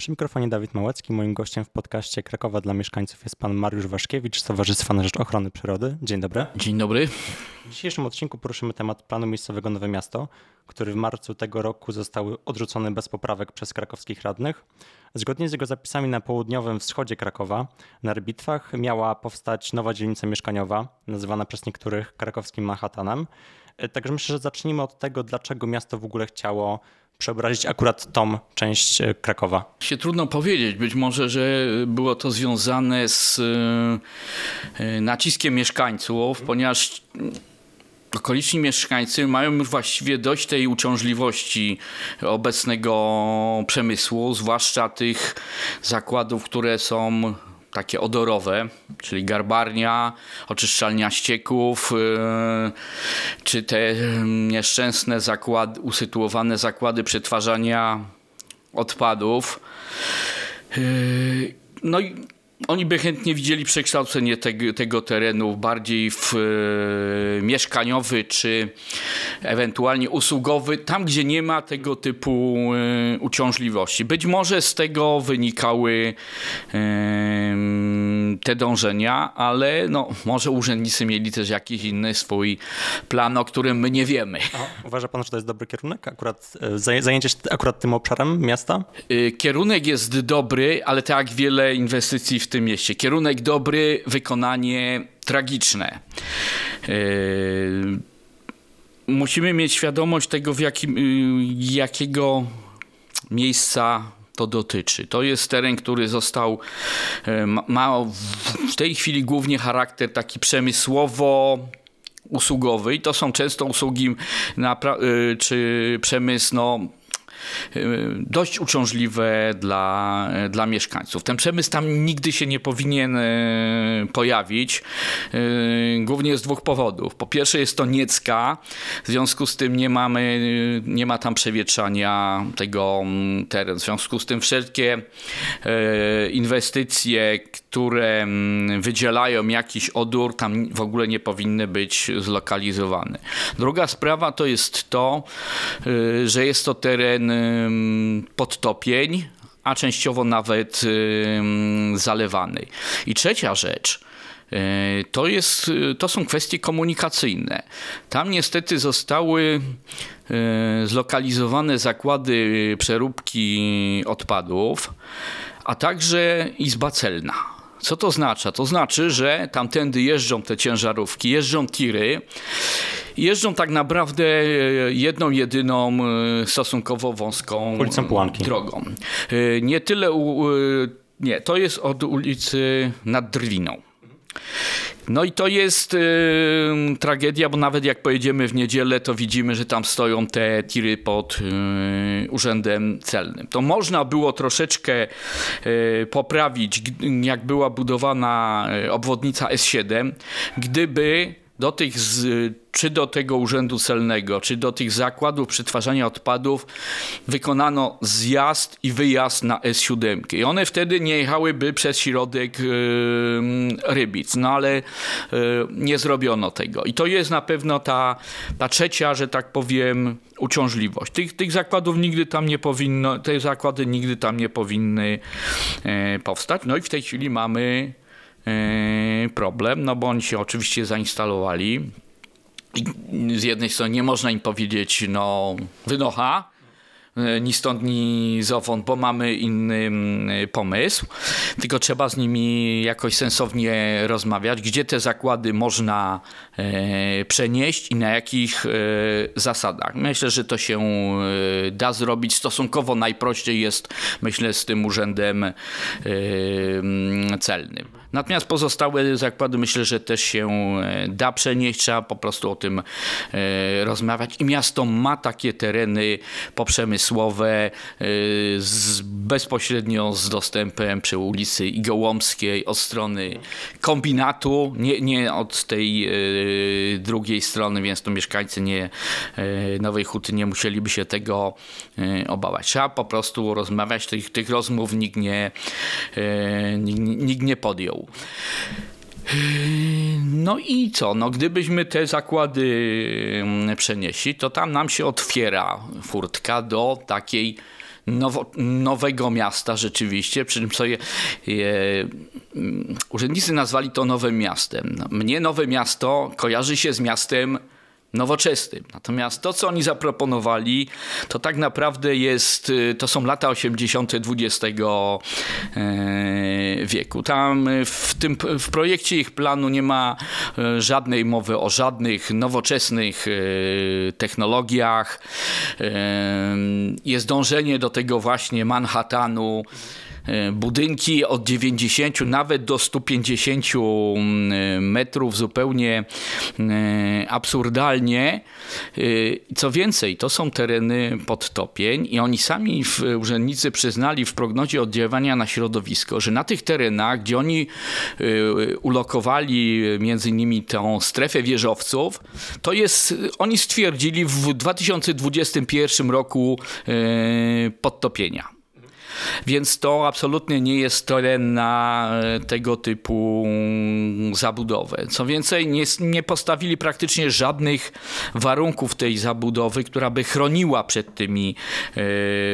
Przy mikrofonie Dawid Małecki. Moim gościem w podcaście Krakowa dla mieszkańców jest pan Mariusz Waszkiewicz z Towarzystwa na Rzecz Ochrony Przyrody. Dzień dobry. Dzień dobry. W dzisiejszym odcinku poruszymy temat planu miejscowego Nowe Miasto, który w marcu tego roku został odrzucony bez poprawek przez krakowskich radnych. Zgodnie z jego zapisami na południowym wschodzie Krakowa, na Rybitwach, miała powstać nowa dzielnica mieszkaniowa, nazywana przez niektórych krakowskim Manhattanem. Także myślę, że zacznijmy od tego, dlaczego miasto w ogóle chciało przeobrazić akurat tą część e, Krakowa? Się trudno powiedzieć. Być może, że było to związane z e, e, naciskiem mieszkańców, ponieważ okoliczni mieszkańcy mają już właściwie dość tej uciążliwości obecnego przemysłu, zwłaszcza tych zakładów, które są takie odorowe, czyli garbarnia, oczyszczalnia ścieków, yy, czy te nieszczęsne zakłady, usytuowane zakłady przetwarzania odpadów. Yy, no i oni by chętnie widzieli przekształcenie tego, tego terenu bardziej w e, mieszkaniowy czy ewentualnie usługowy, tam gdzie nie ma tego typu e, uciążliwości. Być może z tego wynikały e, te dążenia, ale no, może urzędnicy mieli też jakiś inny swój plan, o którym my nie wiemy. A uważa pan, że to jest dobry kierunek? Akurat e, zajęcie się akurat tym obszarem miasta? E, kierunek jest dobry, ale tak wiele inwestycji w tym mieście. Kierunek dobry, wykonanie tragiczne. Yy, musimy mieć świadomość tego, w jakim, yy, jakiego miejsca to dotyczy. To jest teren, który został, ma w tej chwili głównie charakter taki przemysłowo usługowy i to są często usługi czy przemysł no, dość uciążliwe dla, dla mieszkańców. Ten przemysł tam nigdy się nie powinien y, pojawić, y, głównie z dwóch powodów. Po pierwsze jest to niecka, w związku z tym nie mamy, nie ma tam przewietrzania tego mm, terenu. W związku z tym wszelkie inwestycje, które mm, wydzielają jakiś odór, tam w ogóle nie powinny być zlokalizowane. Druga sprawa to jest to, że jest to teren podtopień, a częściowo nawet zalewanej. I trzecia rzecz, e, to, jest, to są kwestie komunikacyjne. Tam niestety zostały zlokalizowane zakłady przeróbki odpadów, a także izba celna. Co to oznacza? To znaczy, że tamtędy jeżdżą te ciężarówki, jeżdżą tiry Jeżdżą tak naprawdę e, jedną, jedyną e, stosunkowo wąską Ulicą Pułanki. drogą. E, nie tyle, u, nie, to jest od ulicy nad Drwiną. No i to jest y, tragedia, bo nawet jak pojedziemy w niedzielę, to widzimy, że tam stoją te tiry pod y, urzędem celnym. To można było troszeczkę y, poprawić, jak była budowana obwodnica S7, gdyby do tych z, czy do tego urzędu celnego, czy do tych zakładów przetwarzania odpadów wykonano zjazd i wyjazd na S7. I one wtedy nie jechałyby przez środek yy, Rybic, no ale yy, nie zrobiono tego. I to jest na pewno ta, ta trzecia, że tak powiem, uciążliwość. Tych, tych zakładów nigdy tam nie powinno, te zakłady nigdy tam nie powinny yy, powstać. No i w tej chwili mamy problem, no bo oni się oczywiście zainstalowali. I z jednej strony nie można im powiedzieć, no wynocha, E, ni stąd, ni zowąd, bo mamy inny mm, pomysł, tylko trzeba z nimi jakoś sensownie rozmawiać, gdzie te zakłady można przenieść i na jakich zasadach. Myślę, że to się da zrobić. Stosunkowo najprościej jest, myślę, z tym urzędem celnym. Natomiast pozostałe zakłady myślę, że też się da przenieść, trzeba po prostu o tym rozmawiać. I miasto ma takie tereny poprzemysłowe, przemysłowe y, z, bezpośrednio z dostępem przy ulicy Igołomskiej od strony kombinatu, nie, nie od tej drugiej strony, więc to mieszkańcy nie, Nowej Huty nie musieliby się tego obawiać. Trzeba po prostu rozmawiać, tych, tych rozmów nikt nie, nikt nie podjął. No i co? No, gdybyśmy te zakłady mm, przenieśli, to tam nam się otwiera furtka do takiej nowo, nowego miasta rzeczywiście, przy czym sobie mm, urzędnicy nazwali to nowym miastem. No, mnie nowe miasto kojarzy się z miastem nowoczesnym. Natomiast to, co oni zaproponowali, to tak naprawdę jest, y, to są lata 80. XX e, wieku. Tam y, w tym w projekcie ich planu nie ma e, żadnej mowy o żadnych nowoczesnych e, technologiach. Jest dążenie do tego właśnie Manhattanu budynki od 90 nawet do 150 mm, metrów zupełnie absurdalnie. Co więcej, to są tereny podtopień i oni sami w, urzędnicy przyznali w prognozie oddziaływania na środowisko, że na tych terenach, gdzie oni ulokowali między innymi tę strefę wieżowców, to jest, oni stwierdzili w 2021 roku podtopienia. Więc to absolutnie nie jest teren na e, tego typu zabudowę. Co więcej, nie, nie postawili praktycznie żadnych warunków tej zabudowy, która by chroniła przed tymi e,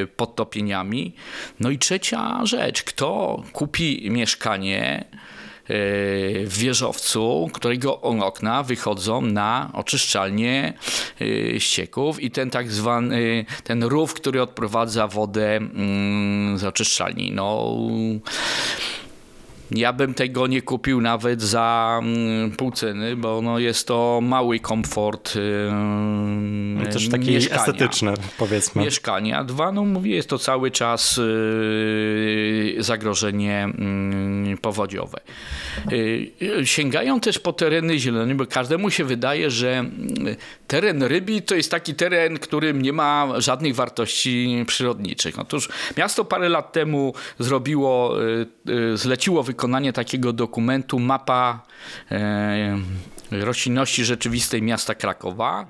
podtopieniami. No i trzecia rzecz, kto kupi mieszkanie, w wieżowcu, którego okna wychodzą na oczyszczalnię y, ścieków i ten tak zwany, ten rów, który odprowadza wodę mm, z oczyszczalni. No, ja bym tego nie kupił nawet za mm, pół ceny, bo no jest to mały komfort yy, Też taki mieszkania. estetyczny, powiedzmy. Mieszkania. Dwa, no mówię, jest to cały czas yy, zagrożenie yy, powodziowe. Yy, sięgają też po tereny zielone, bo każdemu się wydaje, że yy, teren rybi to jest taki teren, którym nie ma żadnych wartości przyrodniczych. Otóż miasto parę lat temu zrobiło, yy, zleciło wykonanie wykonanie takiego dokumentu mapa e, roślinności rzeczywistej miasta Krakowa.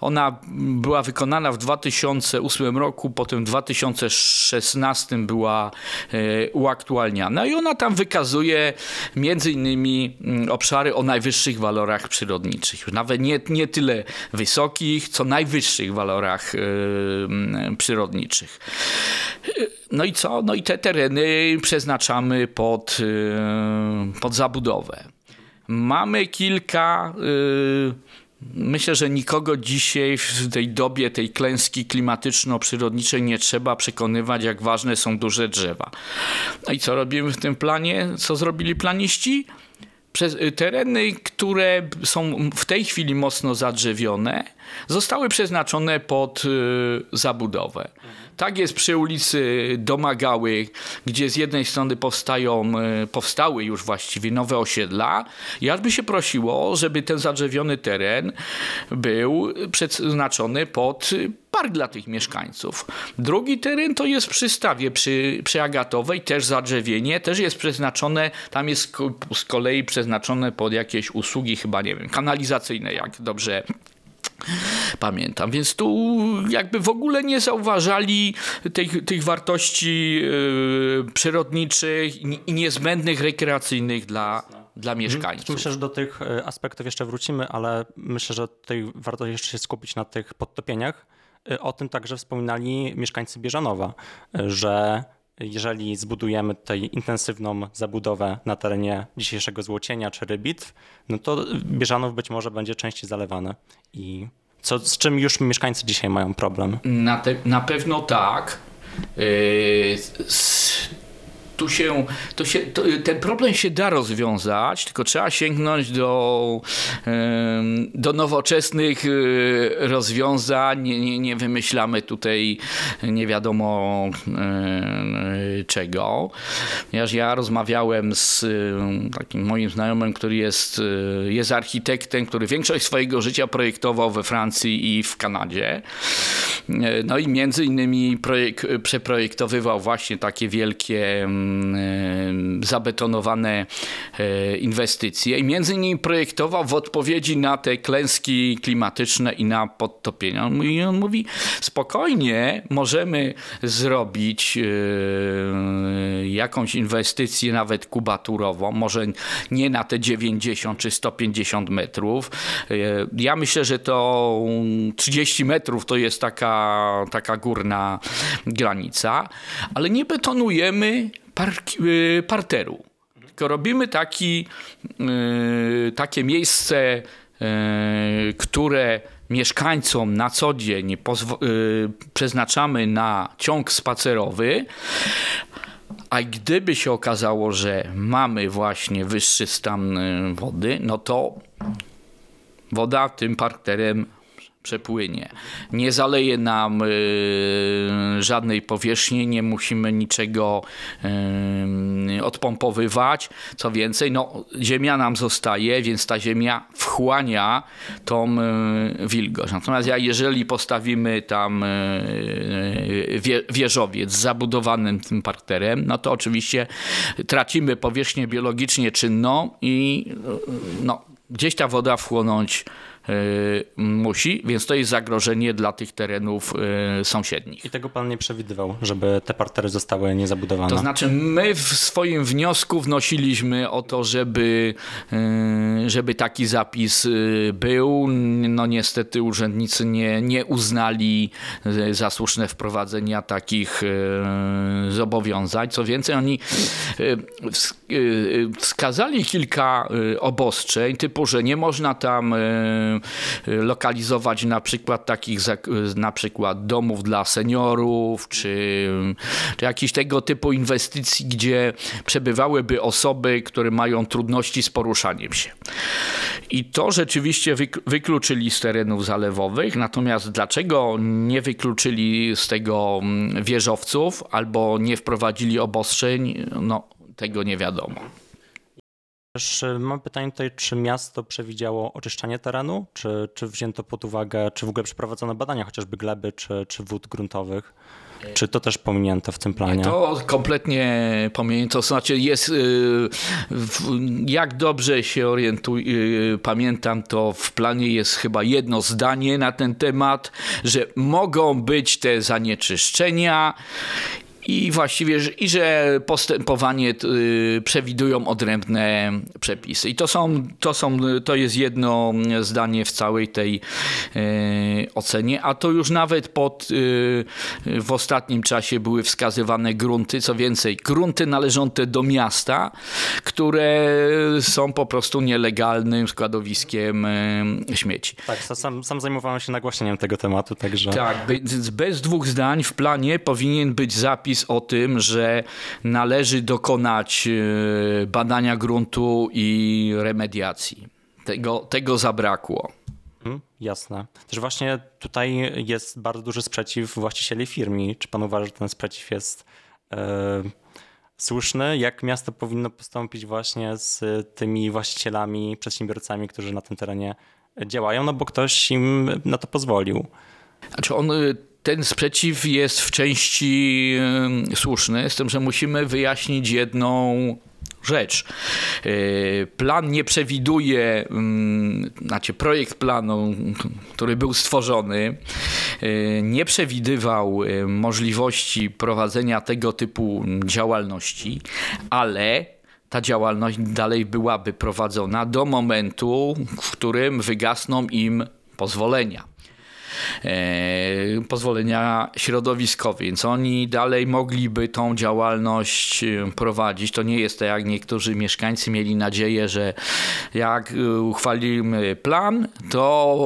Ona była wykonana w 2008 roku, potem w 2016 była e, uaktualniana i ona tam wykazuje między innymi mm, obszary o najwyższych walorach przyrodniczych. Nawet nie, nie tyle wysokich, co najwyższych walorach e, przyrodniczych. No i co? No i te tereny przeznaczamy pod, y, pod zabudowę. Mamy kilka. Y, myślę, że nikogo dzisiaj w tej dobie tej klęski klimatyczno-przyrodniczej nie trzeba przekonywać, jak ważne są duże drzewa. No i co robimy w tym planie? Co zrobili planiści? Przez y, tereny, które są w tej chwili mocno zadrzewione, zostały przeznaczone pod zabudowę. Tak jest przy ulicy Domagały, gdzie z jednej strony powstają, e, powstały już właściwie nowe osiedla. I aż by się prosiło, żeby ten zadrzewiony teren był przeznaczony pod park dla tych mieszkańców. Drugi teren to jest przy stawie przy, przy Agatowej, też zadrzewienie, też jest przeznaczone, tam jest z kolei przeznaczone pod jakieś usługi chyba, nie wiem, kanalizacyjne, jak dobrze Pamiętam, więc tu jakby w ogóle nie zauważali tych, tych wartości yy, przyrodniczych i niezbędnych rekreacyjnych dla, dla mhm. mieszkańców. Myślę, że do tych e, aspektów jeszcze wrócimy, ale myślę, że tutaj warto jeszcze się skupić na tych podtopieniach. E, o tym także wspominali mieszkańcy Bieżanowa, e, że jeżeli zbudujemy tutaj intensywną zabudowę na terenie dzisiejszego Złocienia czy Rybitw, no to Bieżanów być może będzie częściej zalewane. I co, z czym już mieszkańcy dzisiaj mają problem? Na, te, na pewno tak. Yy, tu się, to się to, ten problem się da rozwiązać, tylko trzeba sięgnąć do, do nowoczesnych y, rozwiązań. Nie, nie, nie wymyślamy tutaj nie wiadomo y, czego. Ponieważ ja rozmawiałem z y, takim moim znajomym, który jest, jest architektem, który większość swojego życia projektował we Francji i w Kanadzie. No i między innymi projek- przeprojektowywał właśnie takie wielkie zabetonowane e, inwestycje i między innymi projektował w odpowiedzi na te klęski klimatyczne i na podtopienia. I on mówi, spokojnie możemy zrobić e, jakąś inwestycję nawet kubaturową, może nie na te 90 czy 150 metrów. E, Ja myślę, że to 30 metrów to jest taka, taka górna granica, ale nie betonujemy park, y, parteru. Tylko robimy taki, y, takie miejsce, y, które mieszkańcom na co dzień przeznaczamy na ciąg spacerowy, a gdyby się okazało, że mamy właśnie wyższy stan wody, no to woda tym parterem przepłynie. Nie zaleje nam y, żadnej powierzchni, nie musimy niczego y, odpompowywać. Co więcej, no, ziemia nam zostaje, więc ta ziemia wchłania tą y, wilgoć. Natomiast ja, jeżeli postawimy tam y, wie, wieżowiec z zabudowanym tym parterem, no to oczywiście tracimy powierzchnię biologicznie czynną i y, no, gdzieś ta woda wchłonąć y, musi, więc to jest zagrożenie dla tych terenów y, sąsiednich. I tego pan nie przewidywał, żeby te partery zostały niezabudowane. To znaczy, my w swoim wniosku wnosiliśmy o to, żeby, y, żeby taki zapis był. No niestety urzędnicy nie, nie uznali za słuszne wprowadzenia takich zobowiązań. Co więcej, oni ws- wskazali kilka obostrzeń, typu, że nie można tam lokalizować na przykład takich na przykład domów dla seniorów, czy, czy jakichś tego typu inwestycji, gdzie przebywałyby osoby, które mają trudności z poruszaniem się. I to rzeczywiście wyk- wykluczyli z terenów zalewowych, natomiast dlaczego nie wykluczyli z tego mm, wieżowców albo nie wprowadzili obostrzeń, no tego nie wiadomo. Też y, mam pytanie tutaj, czy miasto przewidziało oczyszczanie terenu, czy, czy wzięto pod uwagę, czy w ogóle przeprowadzono badania chociażby gleby, czy, czy wód gruntowych? Czy to też pominięto w tym planie? To kompletnie pominięto. To znaczy jest, y, jak dobrze się orientuję, y, pamiętam, to w planie jest chyba jedno zdanie na ten temat, że mogą być te zanieczyszczenia i właściwie, i że postępowanie y, przewidują odrębne przepisy. I to są, to są, to jest jedno zdanie w całej tej y, ocenie, a to już nawet pod, y, w ostatnim czasie były wskazywane grunty, co więcej, grunty należące do miasta, które są po prostu nielegalnym składowiskiem śmieci. Tak, sa- sam, sam zajmowałem się nagłaśnieniem tego tematu, także Tak, bez dwóch zdań w planie powinien być zapis o tym, że należy dokonać e, badania gruntu i remediacji. Tego, tego zabrakło. Mhm, jasne. Też właśnie tutaj jest bardzo duży sprzeciw właścicieli firmy. Czy pan uważa, że ten sprzeciw jest e, słuszny? Jak miasto powinno postąpić właśnie z tymi właścicielami, przedsiębiorcami, którzy na tym terenie działają? No bo ktoś im na to pozwolił. Znaczy on, ten sprzeciw jest w części słuszny, z tym, że musimy wyjaśnić jedną rzecz. Y, Plan nie przewiduje, znaczy projekt planu, który był stworzony, y, nie przewidywał y, możliwości prowadzenia tego typu działalności, ale ta działalność dalej byłaby prowadzona do momentu, w którym wygasną im pozwolenia e, pozwolenia środowiskowe, więc oni dalej mogliby tą działalność e, prowadzić. To nie jest tak, jak niektórzy mieszkańcy mieli nadzieję, że jak e, uchwalimy plan, to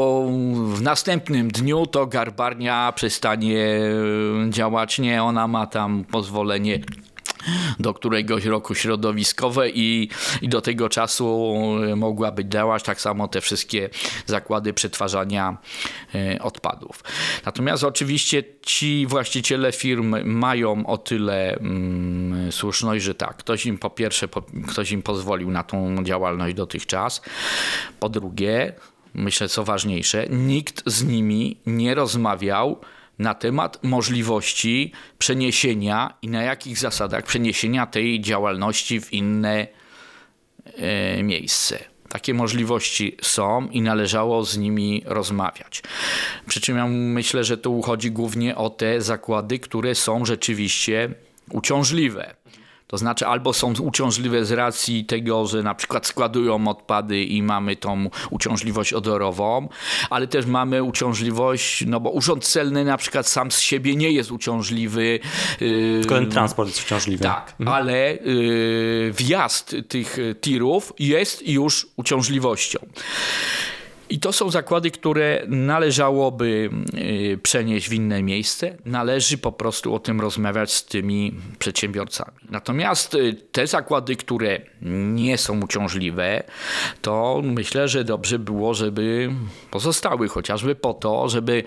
w następnym dniu to garbarnia przestanie e, działać. Nie, ona ma tam pozwolenie do któregoś roku środowiskowe i, i do tego czasu e, mogłaby działać tak samo te wszystkie zakłady przetwarzania e, odpadów. Natomiast oczywiście ci właściciele firm mają o tyle mm, słuszność, że tak, ktoś im po pierwsze po, ktoś im pozwolił na tą działalność dotychczas. Po drugie, myślę co ważniejsze, nikt z nimi nie rozmawiał na temat możliwości przeniesienia i na jakich zasadach przeniesienia tej działalności w inne e, miejsce. Takie możliwości są i należało z nimi rozmawiać. Przy czym ja myślę, że tu chodzi głównie o te zakłady, które są rzeczywiście uciążliwe. To znaczy, albo są uciążliwe z racji tego, że na przykład składują odpady i mamy tą uciążliwość odorową, ale też mamy uciążliwość, no bo urząd celny na przykład sam z siebie nie jest uciążliwy. yy, Tylko ten transport jest uciążliwy. tak, ale y, wjazd tych tirów jest już uciążliwością. I to są zakłady, które należałoby y, przenieść w inne miejsce. Należy po prostu o tym rozmawiać z tymi przedsiębiorcami. Natomiast y, te zakłady, które nie są uciążliwe, to myślę, że dobrze było, żeby pozostały chociażby po to, żeby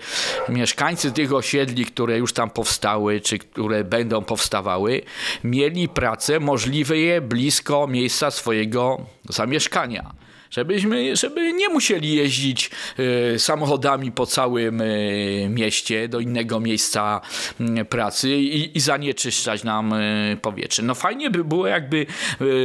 mieszkańcy tych osiedli, które już tam powstały, czy które będą powstawały, mieli pracę możliwe je blisko miejsca swojego zamieszkania. Żebyśmy, żeby nie musieli jeździć e, samochodami po całym e, mieście do innego miejsca pracy i, i zanieczyszczać nam e, powietrze. No fajnie by było, jakby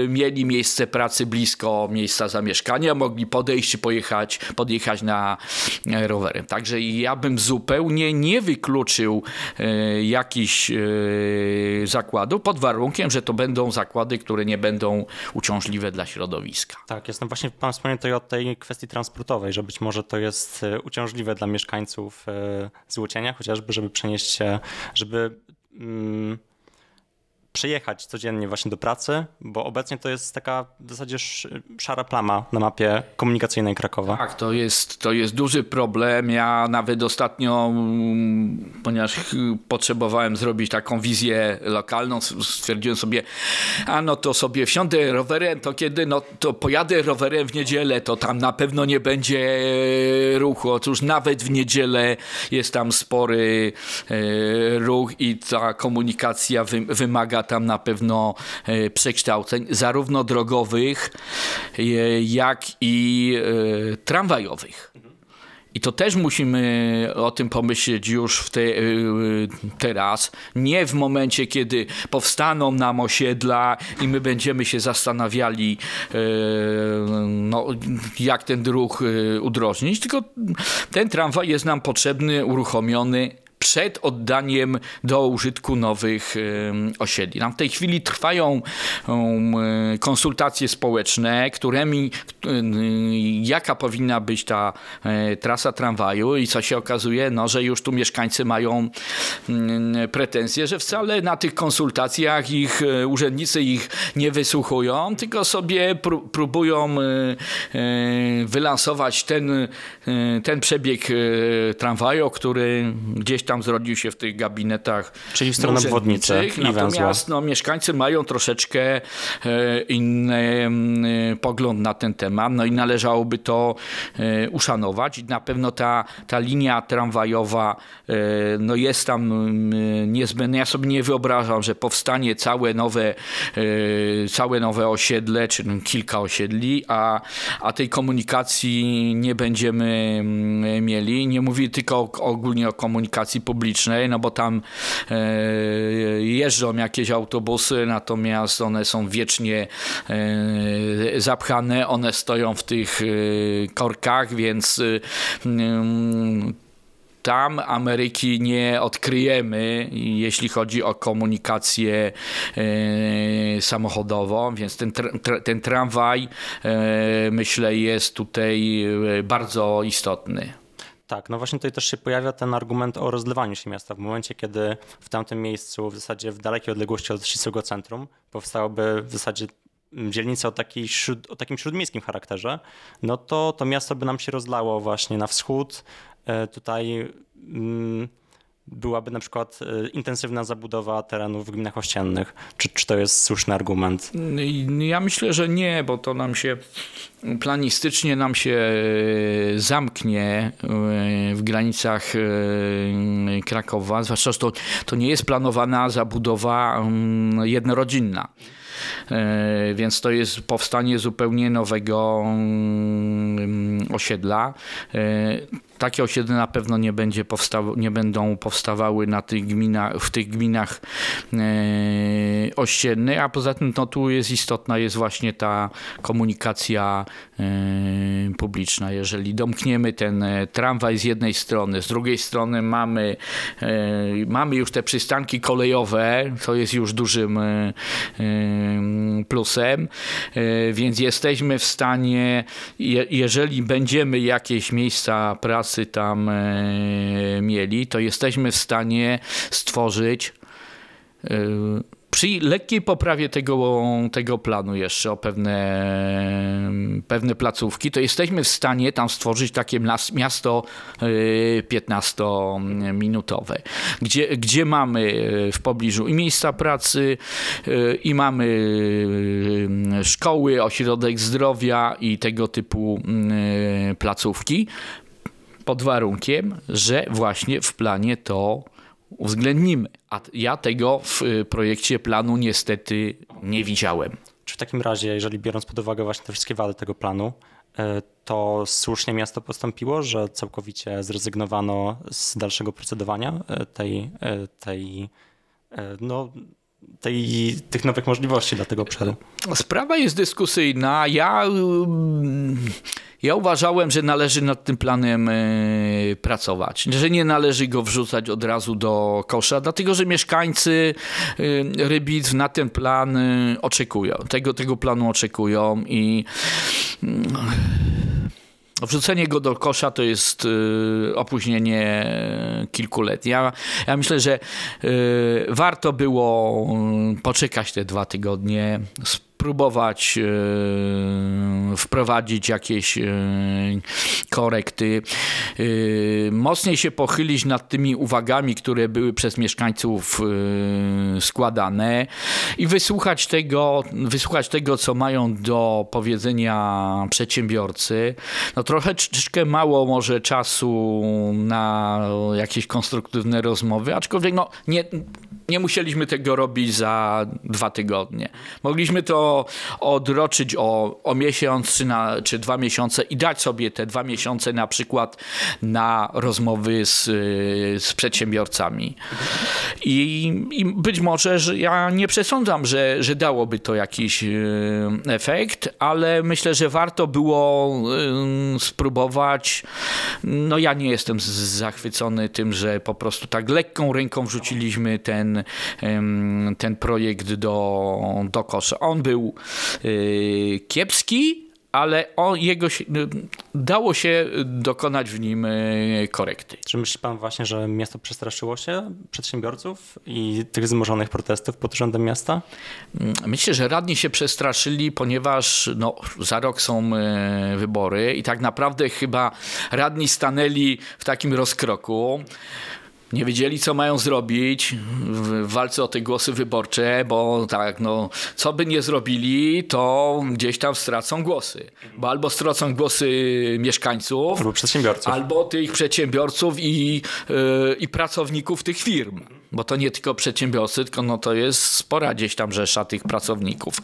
mieli miejsce pracy blisko miejsca zamieszkania, mogli podejść i pojechać, podjechać na rowerem. Także ja bym zupełnie nie wykluczył jakichś zakładów pod warunkiem, że to będą zakłady, które nie będą uciążliwe dla środowiska. Tak, jestem właśnie pan wspomniał tutaj o tej kwestii transportowej, że być może to jest e, uciążliwe dla mieszkańców e, Złocienia, chociażby, żeby przenieść się, żeby mm, przyjechać codziennie właśnie do pracy, bo obecnie to jest taka w zasadzie sz- szara plama na mapie komunikacyjnej Krakowa. Tak, to jest, to jest duży problem. Ja nawet ostatnio, mm, ponieważ potrzebowałem zrobić taką wizję lokalną, stwierdziłem sobie, a no to sobie wsiądę rowerem, to kiedy, no to pojadę rowerem w niedzielę, to tam na pewno nie będzie ruchu. Otóż nawet w niedzielę jest tam spory e, ruch i ta komunikacja wy, wymaga tam na pewno e, przekształceń, zarówno drogowych, e, jak i e, tramwajowych. I to też musimy o tym pomyśleć już w te, teraz, nie w momencie, kiedy powstaną nam osiedla i my będziemy się zastanawiali, no, jak ten ruch udrożnić, tylko ten tramwaj jest nam potrzebny, uruchomiony przed oddaniem do użytku nowych osiedli. Tam w tej chwili trwają konsultacje społeczne, którymi, jaka powinna być ta y, trasa tramwaju i co się okazuje, no, że już tu mieszkańcy mają y, pretensje, że wcale na tych konsultacjach ich y, urzędnicy ich nie wysłuchują, tylko sobie pró- próbują y, wylansować ten, ten przebieg tramwaju, który gdzieś tam zrodził się w tych gabinetach Czyli w stronę obwodnicy. Natomiast no, mieszkańcy mają troszeczkę e, inny mm, pogląd na ten temat, no i należałoby to e, uszanować. Na pewno ta, ta linia tramwajowa e, no jest tam mm, niezbędna. Ja sobie nie wyobrażam, że powstanie całe nowe, e, całe nowe osiedle, czy no, kilka osiedli, a, a tej komunikacji nie będziemy mm, mieli. Nie mówię tylko ogólnie o komunikacji publicznej, no bo tam e, jeżdżą jakieś autobusy, natomiast one są wiecznie e, zapchane, one stoją w tych e, korkach, więc mm, tam Ameryki nie odkryjemy, jeśli chodzi o komunikację samochodową, więc ten, ten tramwaj myślę jest tutaj bardzo istotny. Tak, no właśnie tutaj też się pojawia ten argument o rozlewaniu się miasta. W momencie, kiedy w tamtym miejscu, w zasadzie w dalekiej odległości od ścisłego centrum, powstałaby w zasadzie dzielnica o, śród, o takim śródmiejskim charakterze, no to to miasto by nam się rozlało właśnie na wschód. E, Tutaj mm, byłaby na przykład e, intensywna zabudowa terenów w gminach ościennych. Czy, czy to jest słuszny argument? Ja myślę, że nie, bo to nam się planistycznie nam się e, zamknie e, w granicach Krakowa, zwłaszcza, że to, to nie jest planowana zabudowa mm, jednorodzinna. więc to jest powstanie zupełnie nowego mm, osiedla. Takie osiedle na pewno nie, będzie powstaw- nie będą powstawały na tych gminach, w tych gminach e, ościennych, a poza tym no, tu jest istotna jest właśnie ta komunikacja e, publiczna. Jeżeli domkniemy ten e, tramwaj z jednej strony, z drugiej strony mamy, mamy już te przystanki kolejowe, to jest już dużym plusem, więc jesteśmy w stanie, je, jeżeli będziemy jakieś miejsca pracy tam e, mieli, to jesteśmy w stanie stworzyć e, przy lekkiej poprawie tego, tego planu jeszcze o pewne, pewne placówki, to jesteśmy w stanie tam stworzyć takie mias- miasto e, 15-minutowe, gdzie, gdzie mamy e, w pobliżu i miejsca pracy, e, i mamy e, szkoły, ośrodek zdrowia i tego typu e, placówki, pod warunkiem, że właśnie w planie to uwzględnimy. A ja tego w y, projekcie planu niestety nie widziałem. Czy w takim razie, jeżeli biorąc pod uwagę właśnie te wszystkie wady tego planu, e, to słusznie miasto postąpiło, że całkowicie zrezygnowano z dalszego procedowania e, tej, tej, no, tej, tych nowych możliwości dla tego obszaru? Sprawa jest dyskusyjna. Ja, ja uważałem, że należy nad tym planem y, pracować, że nie należy go wrzucać od razu do kosza, dlatego że mieszkańcy y, Rybic na ten plan y, oczekują. Tego, tego planu oczekują i Wrzucenie go do kosza to jest opóźnienie kilku lat. Ja, ja myślę, że warto było y, poczekać te dwa tygodnie, spróbować y, wprowadzić jakieś y, korekty, y, mocniej się pochylić nad tymi uwagami, które były przez mieszkańców składane i wysłuchać tego, wysłuchać tego, co mają do powiedzenia przedsiębiorcy. No trochę troszeczkę mało może czasu na jakieś konstruktywne rozmowy, aczkolwiek no, nie, nie musieliśmy tego robić za dwa tygodnie. Mogliśmy to odroczyć o, o miesiąc czy, na, czy dwa miesiące i dać sobie te dwa miesiące na przykład na rozmowy z, z przedsiębiorcami. I, I być może, że ja nie przesądzam, że, że dałoby to jakiś e, efekt, ale myślę, że warto było e, spróbować. No ja nie jestem zachwycony tym, że po prostu tak lekką ręką wrzuciliśmy ten, ten projekt do, do kosza. On był y, kiepski, ale on, jego się, dało się dokonać w nim y, korekty. Czy myśli pan właśnie, że miasto przestraszyło się przedsiębiorców i tych wzmożonych protestów pod rządem miasta? Myślę, że radni się przestraszyli, ponieważ no, za rok są e, wybory i tak naprawdę chyba radni stanęli w takim rozkroku. Nie wiedzieli, co mają zrobić w walce o te głosy wyborcze, bo tak, no, co by nie zrobili, to gdzieś tam stracą głosy. Bo albo stracą głosy mieszkańców, Albo przedsiębiorców? Albo tych przedsiębiorców i, yy, i pracowników tych firm. Bo to nie tylko przedsiębiorcy, tylko no to jest spora gdzieś tam rzesza tych pracowników.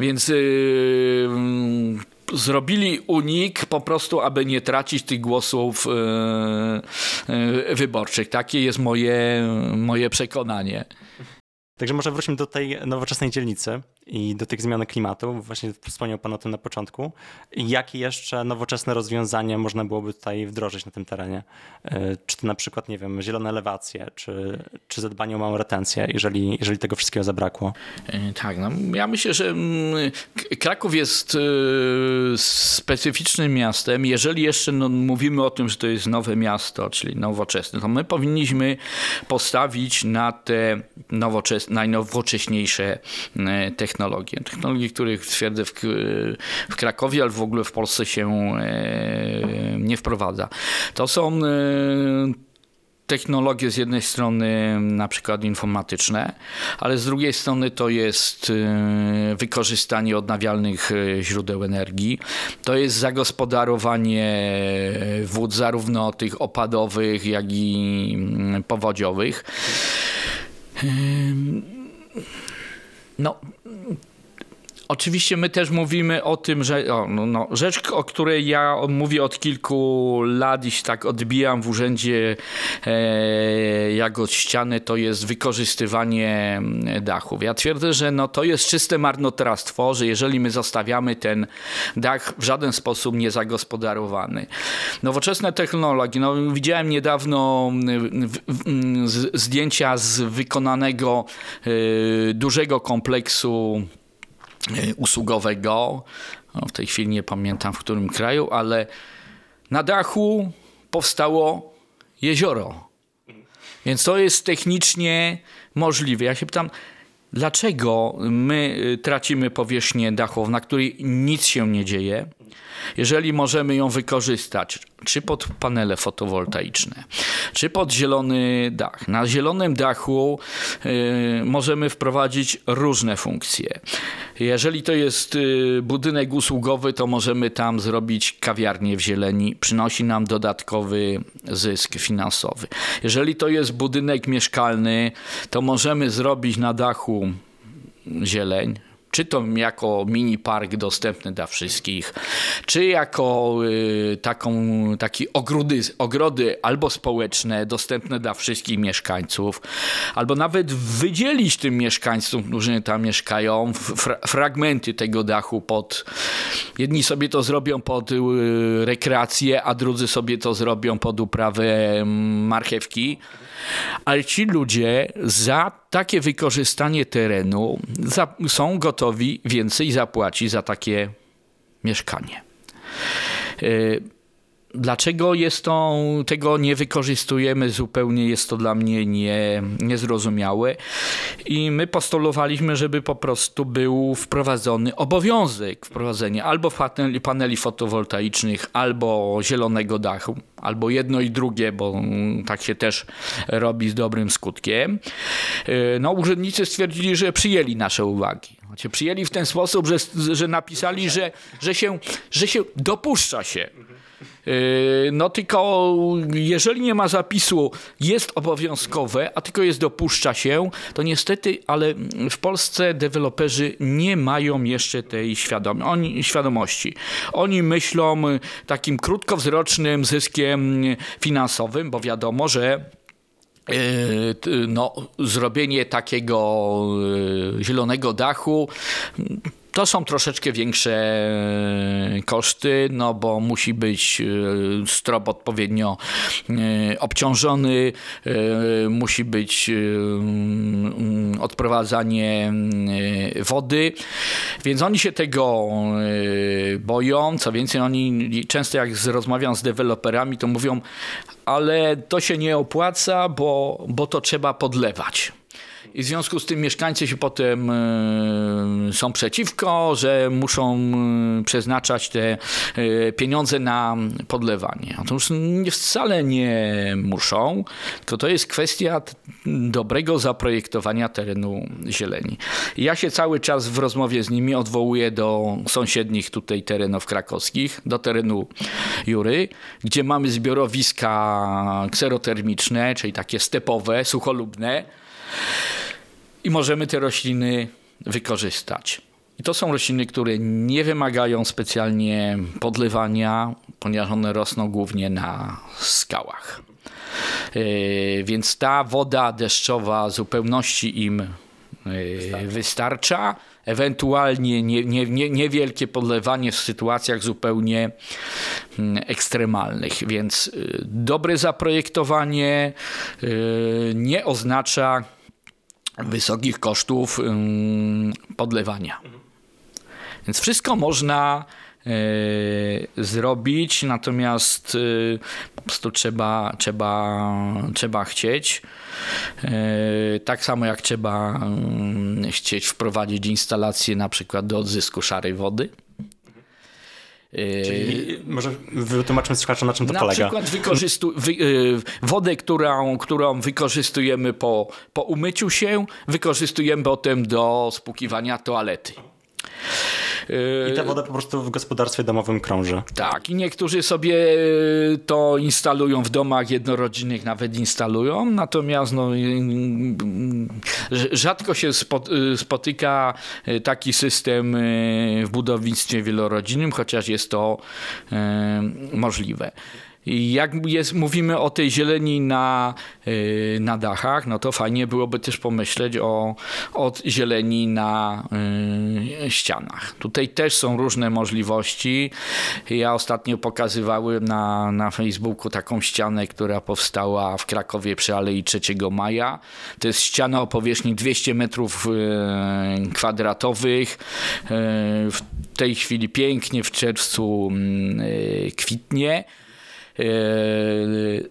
Więc yy, zrobili unik po prostu, aby nie tracić tych głosów yy, yy, wyborczych. Takie jest moje, moje przekonanie. Także może wróćmy do tej nowoczesnej dzielnicy i do tych zmian klimatu. Właśnie wspomniał Pan o tym na początku. Jakie jeszcze nowoczesne rozwiązania można byłoby tutaj wdrożyć na tym terenie? E, Czy to na przykład, nie wiem, zielone elewacje, czy, czy zadbanie o małą retencję, jeżeli, jeżeli tego wszystkiego zabrakło? E, Tak, no, ja myślę, że mm, Kraków jest e, specyficznym miastem. Jeżeli jeszcze no, mówimy o tym, że to jest nowe miasto, czyli nowoczesne, to my powinniśmy postawić na te nowoczes- najnowocześniejsze e, technologie. Technologie, których twierdzę w, w Krakowie, ale w ogóle w Polsce się e, nie wprowadza. To są e, technologie z jednej strony na przykład informatyczne, ale z drugiej strony to jest e, wykorzystanie odnawialnych źródeł energii. To jest zagospodarowanie wód zarówno tych opadowych, jak i mm, powodziowych. Ym, No, Oczywiście my też mówimy o tym, że o, no, no, rzecz, o której ja mówię od kilku lat i się tak odbijam w urzędzie e, jak od ściany, to jest wykorzystywanie mm, dachów. Ja twierdzę, że no, to jest czyste marnotrawstwo, że jeżeli my zostawiamy ten dach w żaden sposób niezagospodarowany. Nowoczesne technologie, no, widziałem niedawno mm, w, w, mm, z, zdjęcia z wykonanego e, dużego kompleksu usługowego. No, w tej chwili nie pamiętam w którym kraju, ale na dachu powstało jezioro. Więc to jest technicznie możliwe. Ja się pytam, dlaczego my y, tracimy powierzchnię dachów, na której nic się nie dzieje, jeżeli możemy ją wykorzystać, czy pod panele fotowoltaiczne, czy pod zielony dach. Na zielonym dachu y, możemy wprowadzić różne funkcje. Jeżeli to jest y, budynek usługowy, to możemy tam zrobić kawiarnię w zieleni, przynosi nam dodatkowy zysk finansowy. Jeżeli to jest budynek mieszkalny, to możemy zrobić na dachu zieleń, czy to jako mini park dostępny dla wszystkich, czy jako y, taką, taki ogrody, ogrody albo społeczne, dostępne dla wszystkich mieszkańców, albo nawet wydzielić tym mieszkańcom, którzy tam mieszkają, fra fragmenty tego dachu pod. Jedni sobie to zrobią pod y, rekreację, a drudzy sobie to zrobią pod uprawę mm, marchewki. Ale ci ludzie za takie wykorzystanie terenu za, są gotowi więcej zapłacić za takie mieszkanie. Y, Dlaczego jest to, tego nie wykorzystujemy zupełnie, jest to dla mnie nie, niezrozumiałe. I my postulowaliśmy, żeby po prostu był wprowadzony obowiązek wprowadzenia albo paneli, paneli fotowoltaicznych, albo zielonego dachu, albo jedno i drugie, bo tak się też robi z dobrym skutkiem. No, urzędnicy stwierdzili, że przyjęli nasze uwagi. Znaczy, przyjęli w ten sposób, że, że napisali, że, że, się, że się dopuszcza się. No tylko jeżeli nie ma zapisu, jest obowiązkowe, a tylko jest dopuszcza się, to niestety, ale w Polsce deweloperzy nie mają jeszcze tej oni, świadomości. Oni myślą takim krótkowzrocznym zyskiem finansowym, bo wiadomo, że no, zrobienie takiego zielonego dachu to są troszeczkę większe e, koszty, no bo musi być e, strop odpowiednio e, obciążony, musi być mm, odprowadzanie wody, więc oni się tego boją. Co więcej, oni często jak rozmawiam z deweloperami, to mówią, ale to się nie opłaca, bo, bo to trzeba podlewać. I w związku z tym mieszkańcy się potem y, są przeciwko, że muszą y, przeznaczać te y, pieniądze na podlewanie. Otóż wcale nie muszą, tylko to jest kwestia dobrego zaprojektowania terenu zieleni. Ja się cały czas w rozmowie z nimi odwołuję do sąsiednich tutaj terenów krakowskich, do terenu Jury, gdzie mamy zbiorowiska kserotermiczne, czyli takie stepowe, sucholubne, i możemy te rośliny wykorzystać. I to są rośliny, które nie wymagają specjalnie podlewania, ponieważ one rosną głównie na skałach. Yy, więc ta woda deszczowa zupełności im yy, wystarcza. Ewentualnie nie, nie, nie, niewielkie podlewanie w sytuacjach zupełnie mm, ekstremalnych. Więc yy, dobre zaprojektowanie nie oznacza wysokich kosztów podlewania. Więc wszystko można e, zrobić, natomiast e, po prostu trzeba, trzeba, trzeba chcieć. E, tak samo jak trzeba chcieć wprowadzić instalację na przykład do odzysku szarej wody. Czyli może wytłumaczmy słuchaczom, na czym to na polega. Na przykład wykorzystu- wy- y, wodę, którą, którą wykorzystujemy po, po umyciu się, wykorzystujemy potem do spłukiwania toalety. E, I ta woda po prostu w gospodarstwie domowym krąży. tak, i niektórzy sobie e, to instalują w domach jednorodzinnych, nawet instalują, natomiast no, y, y, rzadko się spo- y, spotyka y, taki system y, w budownictwie wielorodzinnym, chociaż jest to y, możliwe. Jak jest, mówimy o tej zieleni na, y, na dachach, no to fajnie byłoby też pomyśleć o, o zieleni na y, ścianach. Tutaj też są różne możliwości. Ja ostatnio pokazywałem na, na Facebooku taką ścianę, która powstała w Krakowie przy Alei 3 Maja. To jest ściana o powierzchni 200 metrów y, kwadratowych. W tej chwili pięknie w czerwcu mm, kwitnie. Yy,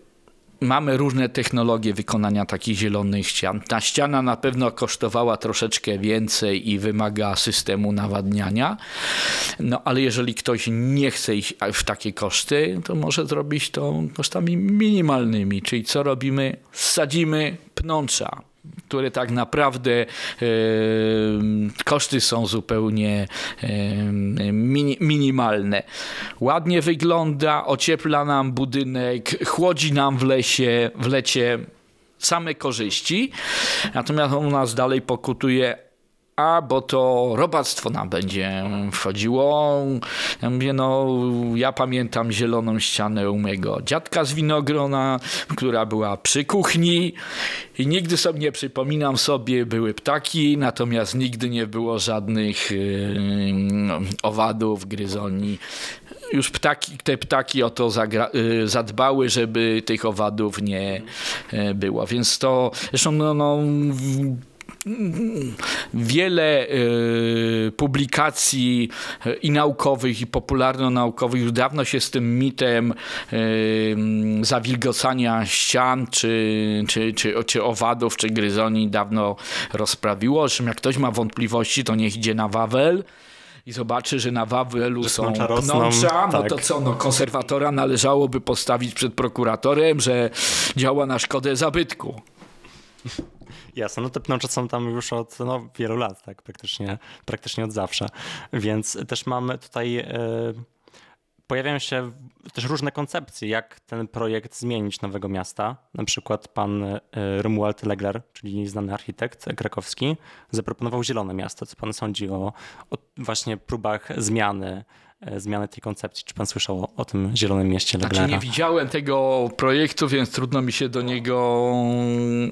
Mamy różne technologie wykonania takich zielonych ścian. Ta ściana na pewno kosztowała troszeczkę więcej i wymaga systemu nawadniania. No ale jeżeli ktoś nie chce iść w takie koszty, to może zrobić to kosztami minimalnymi. Czyli co robimy? Sadzimy pnącza które tak naprawdę koszty są zupełnie mini, minimalne. Ładnie wygląda, ociepla nam budynek, chłodzi nam w lesie, w lecie same korzyści. Natomiast u nas dalej pokutuje a bo to robactwo nam będzie wchodziło. Ja mówię, no ja pamiętam zieloną ścianę u mojego dziadka z winogrona, która była przy kuchni i nigdy sobie nie przypominam sobie, były ptaki, natomiast nigdy nie było żadnych yy, owadów, gryzoni już ptaki, te ptaki o to zagra, y, zadbały, żeby tych owadów nie y, było. Więc to zresztą no, no wiele y, publikacji y, i naukowych, i popularno-naukowych już dawno się z tym mitem y, zawilgocania ścian, czy, czy, czy, czy owadów, czy gryzoni dawno rozprawiło. Zresztą jak ktoś ma wątpliwości, to niech idzie na Wawel i zobaczy, że na Wawelu są pnącza rosną, pnącza, no tak. to co, no konserwatora należałoby postawić przed prokuratorem, że działa na szkodę zabytku. Jasne, no te pnącze są tam już od no, wielu lat, tak, praktycznie, praktycznie od zawsze. Więc też mamy tutaj, e, pojawiają się też różne koncepcje, jak ten projekt zmienić Nowego Miasta. Na przykład pan e, Romuald Legler, czyli znany architekt krakowski, zaproponował Zielone Miasto. Co pan sądzi o, o właśnie próbach zmiany, e, zmiany tej koncepcji? Czy pan słyszał o, o tym Zielonym Mieście Leglera? Znaczy nie widziałem tego projektu, więc trudno mi się do niego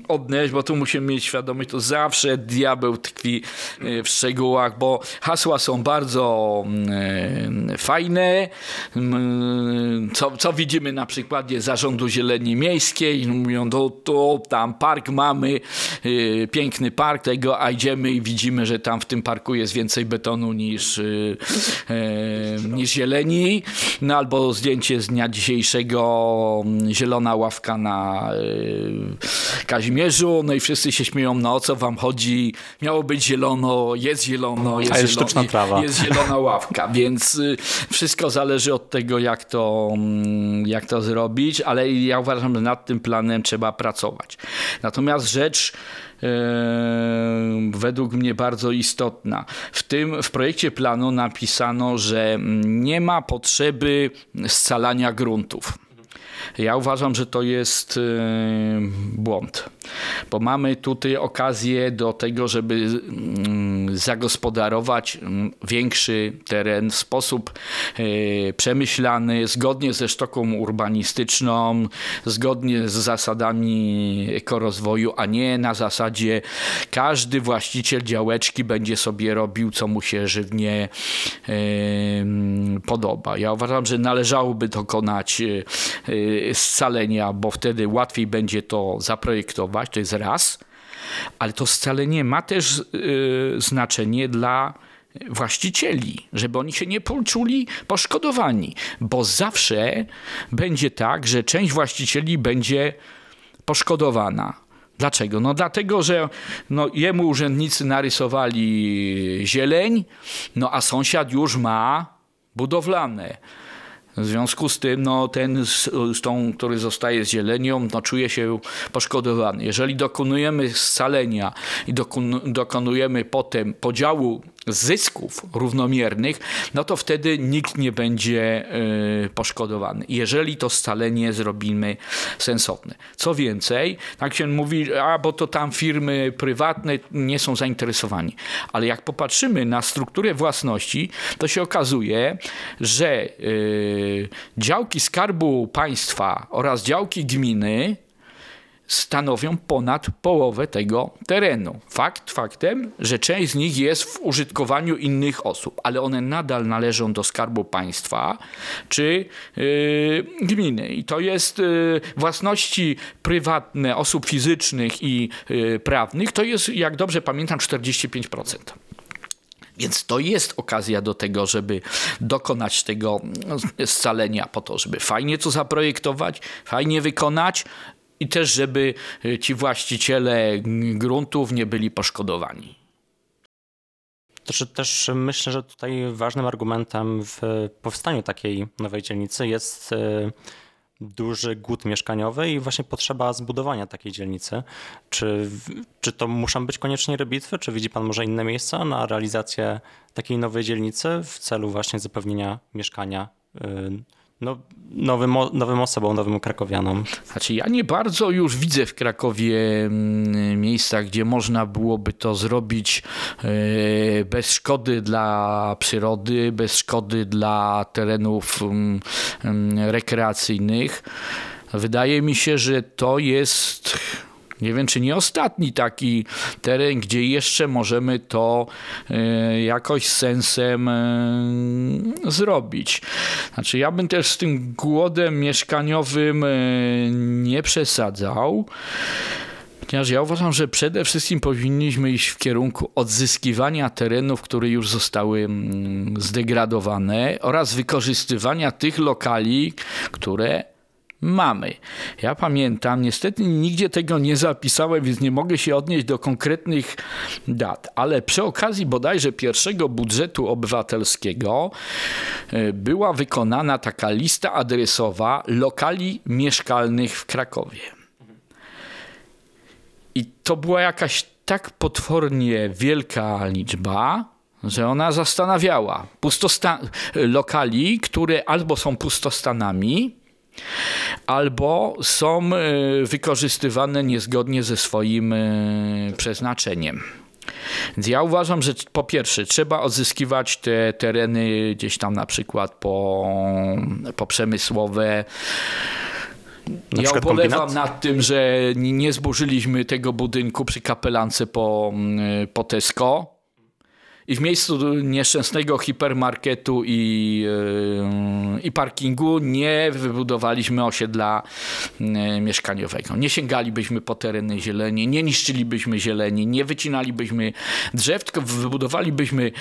odnieść, bo tu musimy mieć świadomość, to zawsze diabeł tkwi e, w szczegółach, bo hasła są bardzo mm, fajne. Mm, Co, co widzimy na przykładzie Zarządu Zieleni Miejskiej, mówią, to, to tam park mamy, e, piękny park tego, a idziemy i widzimy, że tam w tym parku jest więcej betonu niż, e, e, niż zieleni. No albo zdjęcie z dnia dzisiejszego, mm, zielona ławka na e, Kazimierzu, no i wszyscy się śmieją, no o co wam chodzi, miało być zielono, jest zielono, jest, A jest sztuczna trawa. jest zielona ławka, więc y, wszystko zależy od tego, jak to, mm, jak to zrobić, ale ja uważam, że nad tym planem trzeba pracować. Natomiast rzecz e, według mnie bardzo istotna. W tym w projekcie planu napisano, że mm, nie ma potrzeby scalania gruntów. Ja uważam, że to jest e, błąd, bo mamy tutaj okazję do tego, żeby mm, zagospodarować mm, większy teren w sposób e, przemyślany, zgodnie ze sztuką urbanistyczną, zgodnie z zasadami ekorozwoju, a nie na zasadzie każdy właściciel działeczki będzie sobie robił, co mu się żywnie e, podoba. Ja uważam, że należałoby dokonać e, scalenia, bo wtedy łatwiej będzie to zaprojektować, to jest raz, ale to scalenie ma też y, znaczenie dla właścicieli, żeby oni się nie poczuli poszkodowani, bo zawsze będzie tak, że część właścicieli będzie poszkodowana. Dlaczego? No dlatego, że no, jemu urzędnicy narysowali zieleń, no a sąsiad już ma budowlane. W związku z tym no, ten, z, z tą, który zostaje z zielenią, no, czuje się poszkodowany. Jeżeli dokonujemy scalenia i dokon, dokonujemy potem podziału zysków równomiernych, no to wtedy nikt nie będzie y, poszkodowany. Jeżeli to scalenie zrobimy sensowne. Co więcej, tak się mówi, a bo to tam firmy prywatne nie są zainteresowani. Ale jak popatrzymy na strukturę własności, to się okazuje, że y, działki Skarbu Państwa oraz działki gminy stanowią ponad połowę tego terenu. Fakt faktem, że część z nich jest w użytkowaniu innych osób, ale one nadal należą do Skarbu Państwa czy yy, gminy. I to jest yy, własności prywatne osób fizycznych i yy, prawnych, to jest, jak dobrze pamiętam, 45%. Więc to jest okazja do tego, żeby dokonać tego scalenia po to, żeby fajnie to zaprojektować, fajnie wykonać i też, żeby ci właściciele gruntów nie byli poszkodowani. To też myślę, że tutaj ważnym argumentem w powstaniu takiej nowej dzielnicy jest e, duży głód mieszkaniowy i właśnie potrzeba zbudowania takiej dzielnicy. Czy, czy to muszą być koniecznie rybitwy, czy widzi Pan może inne miejsca na realizację takiej nowej dzielnicy w celu właśnie zapewnienia mieszkania e, no, nowym, nowym osobom, nowym krakowianom. Znaczy ja nie bardzo już widzę w Krakowie mm, miejsca, gdzie można byłoby to zrobić e, bez szkody dla przyrody, bez szkody dla terenów mm, mm, rekreacyjnych. Wydaje mi się, że to jest nie wiem, czy nie ostatni taki teren, gdzie jeszcze możemy to e, jakoś sensem e, zrobić. Znaczy, ja bym też z tym głodem mieszkaniowym e, nie przesadzał. Ponieważ ja uważam, że przede wszystkim powinniśmy iść w kierunku odzyskiwania terenów, które już zostały mm, zdegradowane oraz wykorzystywania tych lokali, które mamy. Ja pamiętam, niestety nigdzie tego nie zapisałem, więc nie mogę się odnieść do konkretnych dat, ale przy okazji bodajże pierwszego budżetu obywatelskiego e, była wykonana taka lista adresowa lokali mieszkalnych w Krakowie. I to była jakaś tak potwornie wielka liczba, że ona zastanawiała. Pustosta- lokali, które albo są pustostanami, albo są e, wykorzystywane niezgodnie ze swoim e, przeznaczeniem. Więc ja uważam, że po pierwsze trzeba odzyskiwać te tereny gdzieś tam na przykład po, po przemysłowe. Na ja ubolewam nad tym, że nie zburzyliśmy tego budynku przy kapelance po, po Tesco i w miejscu nieszczęsnego hipermarketu i, yy, i parkingu nie wybudowaliśmy osiedla yy, mieszkaniowego. Nie sięgalibyśmy po tereny zieleni, nie niszczylibyśmy zieleni, nie wycinalibyśmy drzew, tylko wybudowalibyśmy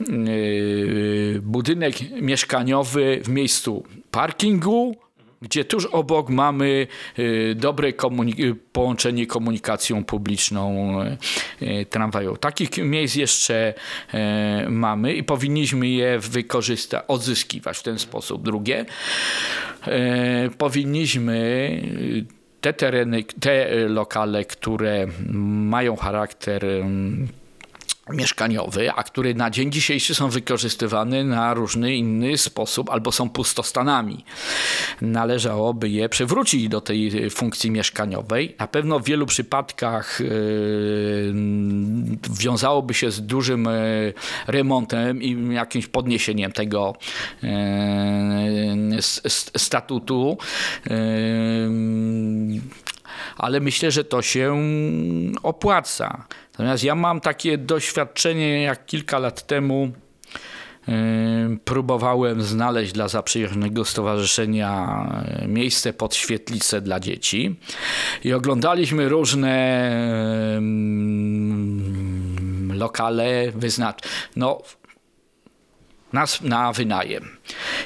yy, budynek mieszkaniowy w miejscu parkingu, gdzie tuż obok mamy y, dobre komunik połączenie komunikacją publiczną y, y, tramwajową. Takich miejsc jeszcze mamy i powinniśmy je wykorzystać, odzyskiwać w ten sposób. Drugie, powinniśmy te tereny, te lokale, które mają charakter mieszkaniowy, a które na dzień dzisiejszy są wykorzystywane na różny inny sposób albo są pustostanami. Należałoby je przywrócić do tej funkcji mieszkaniowej. Na pewno w wielu przypadkach yy, wiązałoby się z dużym yy, remontem i jakimś podniesieniem tego yy, statutu ale myślę, że to się opłaca. Natomiast ja mam takie doświadczenie, jak kilka lat temu próbowałem znaleźć dla zaprzyjaźnionego stowarzyszenia miejsce pod świetlicę dla dzieci i oglądaliśmy różne lokale wyznacz no na, na wynajem.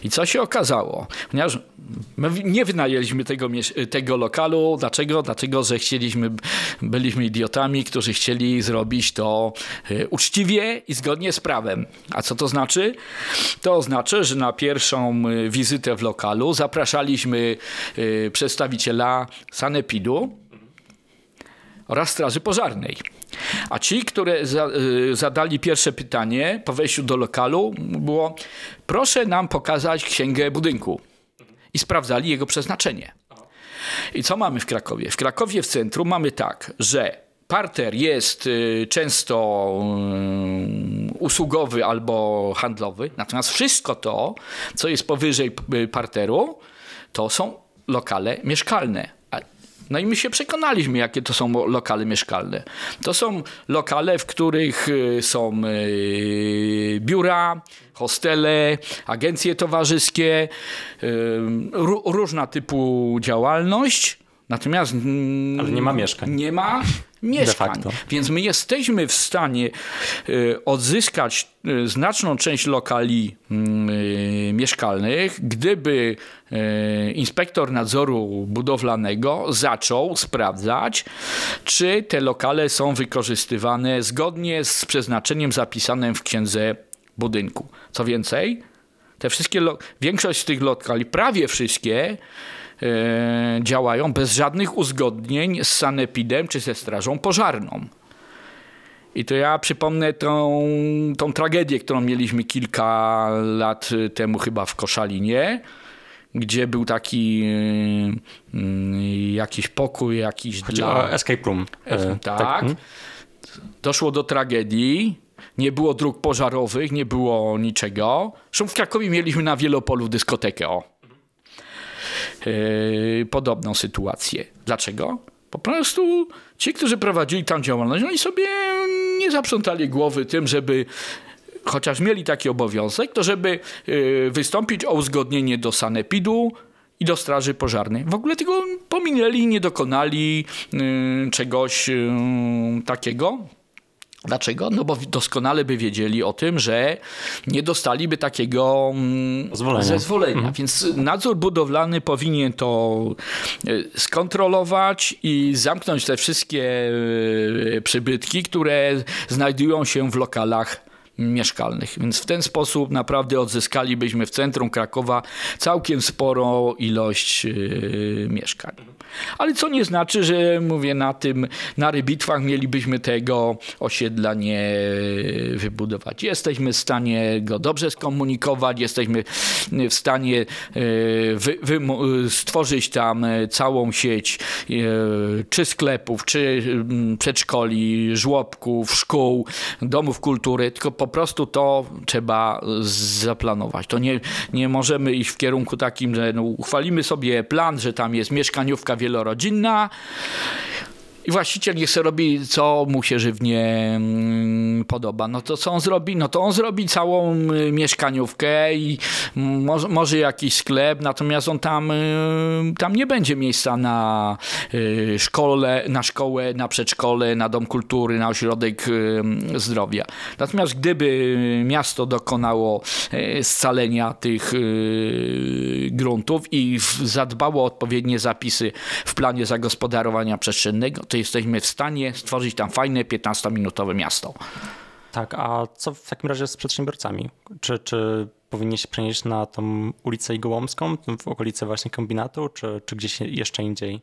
I co się okazało? Ponieważ my nie wynajęliśmy tego, tego lokalu. Dlaczego? Dlatego, że chcieliśmy, byliśmy idiotami, którzy chcieli zrobić to e, uczciwie i zgodnie z prawem. A co to znaczy? To oznacza, że na pierwszą e, wizytę w lokalu zapraszaliśmy e, przedstawiciela sanepidu oraz Straży Pożarnej. A ci, które za, y, zadali pierwsze pytanie po wejściu do lokalu, było proszę nam pokazać księgę budynku. I sprawdzali jego przeznaczenie. I co mamy w Krakowie? W Krakowie w centrum mamy tak, że parter jest y, często y, usługowy albo handlowy, natomiast wszystko to, co jest powyżej parteru, to są lokale mieszkalne. No i my się przekonaliśmy, jakie to są lokale mieszkalne. To są lokale, w których y, są y, biura, hostele, agencje towarzyskie, y, ró- różna typu działalność. Natomiast mm, Ale nie ma mieszkań. Nie ma mieszkań. Więc my jesteśmy w stanie odzyskać znaczną część lokali mm, mieszkalnych, gdyby inspektor nadzoru budowlanego zaczął sprawdzać, czy te lokale są wykorzystywane zgodnie z przeznaczeniem zapisanym w księdze budynku. Co więcej, te wszystkie, większość z tych lokali, prawie wszystkie, e, działają bez żadnych uzgodnień z sanepidem czy ze strażą pożarną. I to ja przypomnę tą, tą tragedię, którą mieliśmy kilka lat temu chyba w Koszalinie, gdzie był taki y, y, jakiś pokój, jakiś Chodzi dla... o escape room. E, tak. mm. Doszło do tragedii. Nie było dróg pożarowych, nie było niczego. Zresztą w Krakowie mieliśmy na Wielopolu dyskotekę. O. Yy, podobną sytuację. Dlaczego? Po prostu ci, którzy prowadzili tam działalność, oni sobie nie zaprzątali głowy tym, żeby chociaż mieli taki obowiązek, to żeby yy, wystąpić o uzgodnienie do sanepidu i do straży pożarnej. W ogóle tego pominęli, nie dokonali yy, czegoś yy, takiego. Dlaczego? No bo doskonale by wiedzieli o tym, że nie dostaliby takiego mm, Zezwolenia. zezwolenia. Więc nadzór budowlany powinien to skontrolować i zamknąć te wszystkie przybytki, które znajdują się w lokalach mieszkalnych. Więc w ten sposób naprawdę odzyskalibyśmy w centrum Krakowa całkiem sporą ilość e, mieszkań. Ale co nie znaczy, że mówię na tym, na rybitwach mielibyśmy tego osiedla nie wybudować. Jesteśmy w stanie go dobrze skomunikować, jesteśmy w stanie e, wy, wymo- stworzyć tam całą sieć e, czy sklepów, czy mm, przedszkoli, żłobków, szkół, domów kultury, tylko po prostu to trzeba zaplanować. To nie, nie możemy iść w kierunku takim, że no, uchwalimy sobie plan, że tam jest mieszkaniówka wielorodzinna i właściciel niech sobie robi, co mu się żywnie mm, podoba. No to co on zrobi? No to on zrobi całą y, mieszkaniówkę i mm, może, może jakiś sklep, natomiast on tam, y, tam nie będzie miejsca na y, szkole, na szkołę, na przedszkole, na dom kultury, na ośrodek zdrowia. Natomiast gdyby miasto dokonało scalenia tych gruntów i zadbało o odpowiednie zapisy w planie zagospodarowania przestrzennego, to jesteśmy w stanie stworzyć tam fajne 15-minutowe miasto. Tak, a co w takim razie z przedsiębiorcami? Czy, czy powinni się przenieść na tą ulicę Igołomską, w okolice właśnie kombinatu, czy, czy gdzieś jeszcze indziej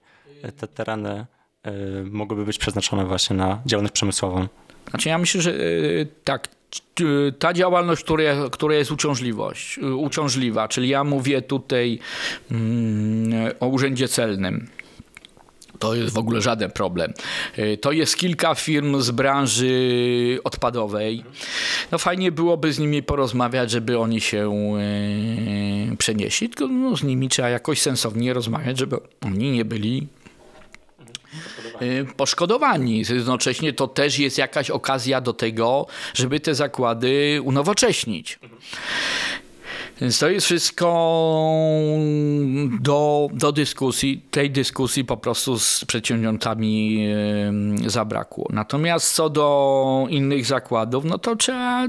te tereny y, mogłyby być przeznaczone właśnie na działalność przemysłową? Znaczy ja myślę, że y, tak, y, ta działalność, która, która jest uciążliwość, y, uciążliwa, czyli ja mówię tutaj mm, o urzędzie celnym. To jest w ogóle żaden problem. Y, To jest kilka firm z branży odpadowej. No fajnie byłoby z nimi porozmawiać, żeby oni się y, przenieśli, tylko no, z nimi trzeba jakoś sensownie rozmawiać, żeby oni nie byli y, poszkodowani. Jednocześnie to też jest jakaś okazja do tego, żeby te zakłady unowocześnić. Więc to jest wszystko do, do dyskusji. Tej dyskusji po prostu z przedsiębiorcami zabrakło. Natomiast co do innych zakładów, no to trzeba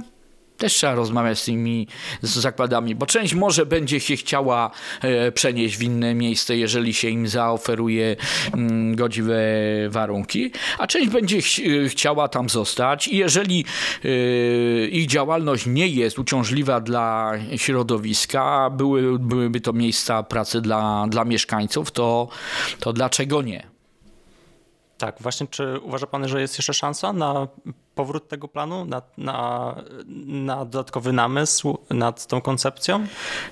też trzeba rozmawiać z tymi z zakładami, bo część może będzie się chciała e, przenieść w inne miejsce, jeżeli się im zaoferuje mm, godziwe warunki, a część będzie ch chciała tam zostać i jeżeli e, ich działalność nie jest uciążliwa dla środowiska, były, byłyby to miejsca pracy dla, dla mieszkańców, to, to dlaczego nie? Tak, właśnie czy uważa pan, że jest jeszcze szansa na powrót tego planu, na, na, na dodatkowy namysł nad tą koncepcją?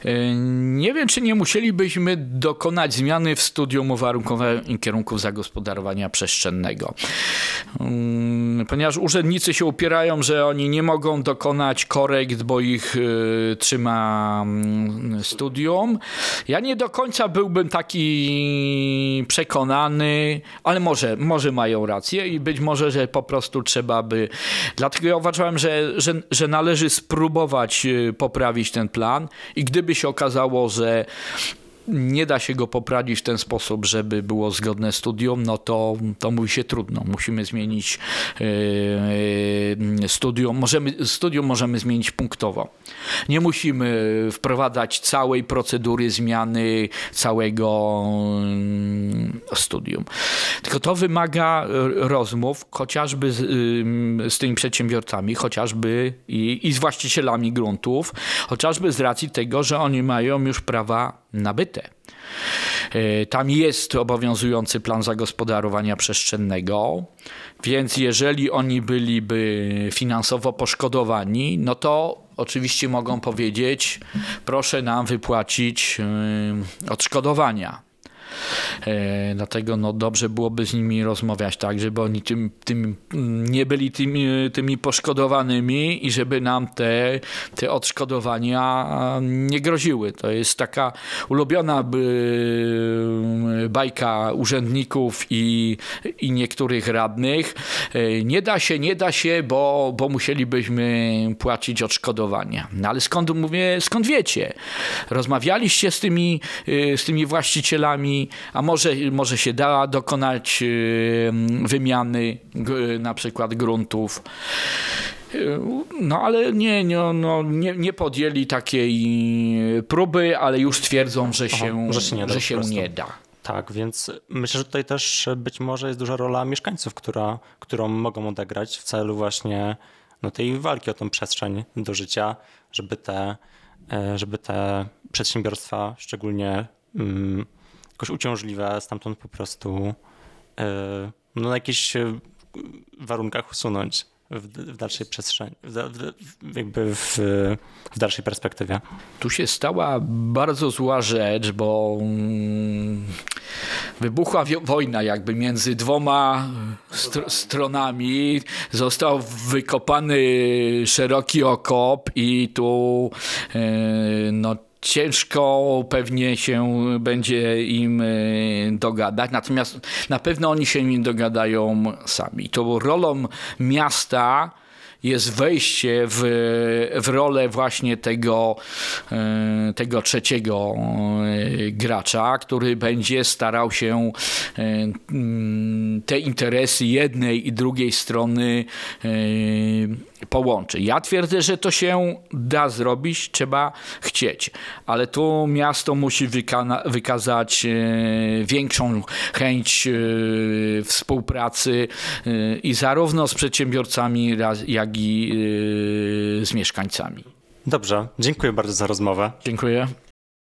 E, Nie wiem, czy nie musielibyśmy dokonać zmiany w studium uwarunkowań kierunków zagospodarowania przestrzennego. Mm, Ponieważ urzędnicy się upierają, że oni nie mogą dokonać korekt, bo ich e, trzyma mm, studium. Ja nie do końca byłbym taki przekonany, ale może, może mają rację i być może, że po prostu trzeba by. Dlatego ja uważałem, że, że, że należy spróbować e, poprawić ten plan i gdyby się okazało, że nie da się go poprawić w ten sposób, żeby było zgodne studium, no to, to mówi się trudno. Musimy zmienić e, studium. Możemy, studium możemy zmienić punktowo. Nie musimy wprowadzać całej procedury zmiany całego mm, studium. Tylko to wymaga rozmów chociażby z, ym, z tymi przedsiębiorcami, chociażby i, i z właścicielami gruntów, chociażby z racji tego, że oni mają już prawa nabyte. E, Tam jest obowiązujący plan zagospodarowania przestrzennego, więc jeżeli oni byliby finansowo poszkodowani, no to oczywiście mogą powiedzieć: proszę nam wypłacić y, odszkodowania. E, dlatego no, dobrze byłoby z nimi rozmawiać tak, żeby oni tym, tym nie byli tymi, tymi poszkodowanymi i żeby nam te, te odszkodowania nie groziły. To jest taka ulubiona bajka urzędników i, i niektórych radnych. E, Nie da się, nie da się, bo, bo musielibyśmy płacić odszkodowania. No ale skąd mówię, skąd wiecie? Rozmawialiście z tymi, y, z tymi właścicielami, a może, może się da dokonać y, wymiany na przykład gruntów. Y, No ale nie, nie, no, nie, nie podjęli takiej próby, ale już twierdzą, że się, że się nie da że po się nie da. Tak, więc myślę, że tutaj też być może jest duża rola mieszkańców, która, którą mogą odegrać w celu właśnie no, tej walki o tą przestrzeń do życia, żeby te, e, żeby te przedsiębiorstwa, szczególnie mm, jakoś uciążliwe, stamtąd po prostu e, no, na jakichś e, warunkach usunąć w, w dalszej przestrzeni, w, w, jakby w, w dalszej perspektywie. Tu się stała bardzo zła rzecz, bo mm, wybuchła wojna jakby między dwoma str- stronami. Został wykopany szeroki okop i tu e, no, ciężko pewnie się będzie im e, dogadać. Natomiast na pewno oni się nie dogadają sami. To rolą miasta jest wejście w, w rolę właśnie tego, e, tego trzeciego e, gracza, który będzie starał się te interesy jednej i drugiej strony połączyć. Ja twierdzę, że to się da zrobić, trzeba chcieć, ale tu miasto musi wykazać e, większą chęć e, współpracy e, i zarówno z przedsiębiorcami, jak i z mieszkańcami. Dobrze, dziękuję bardzo za rozmowę. Dziękuję.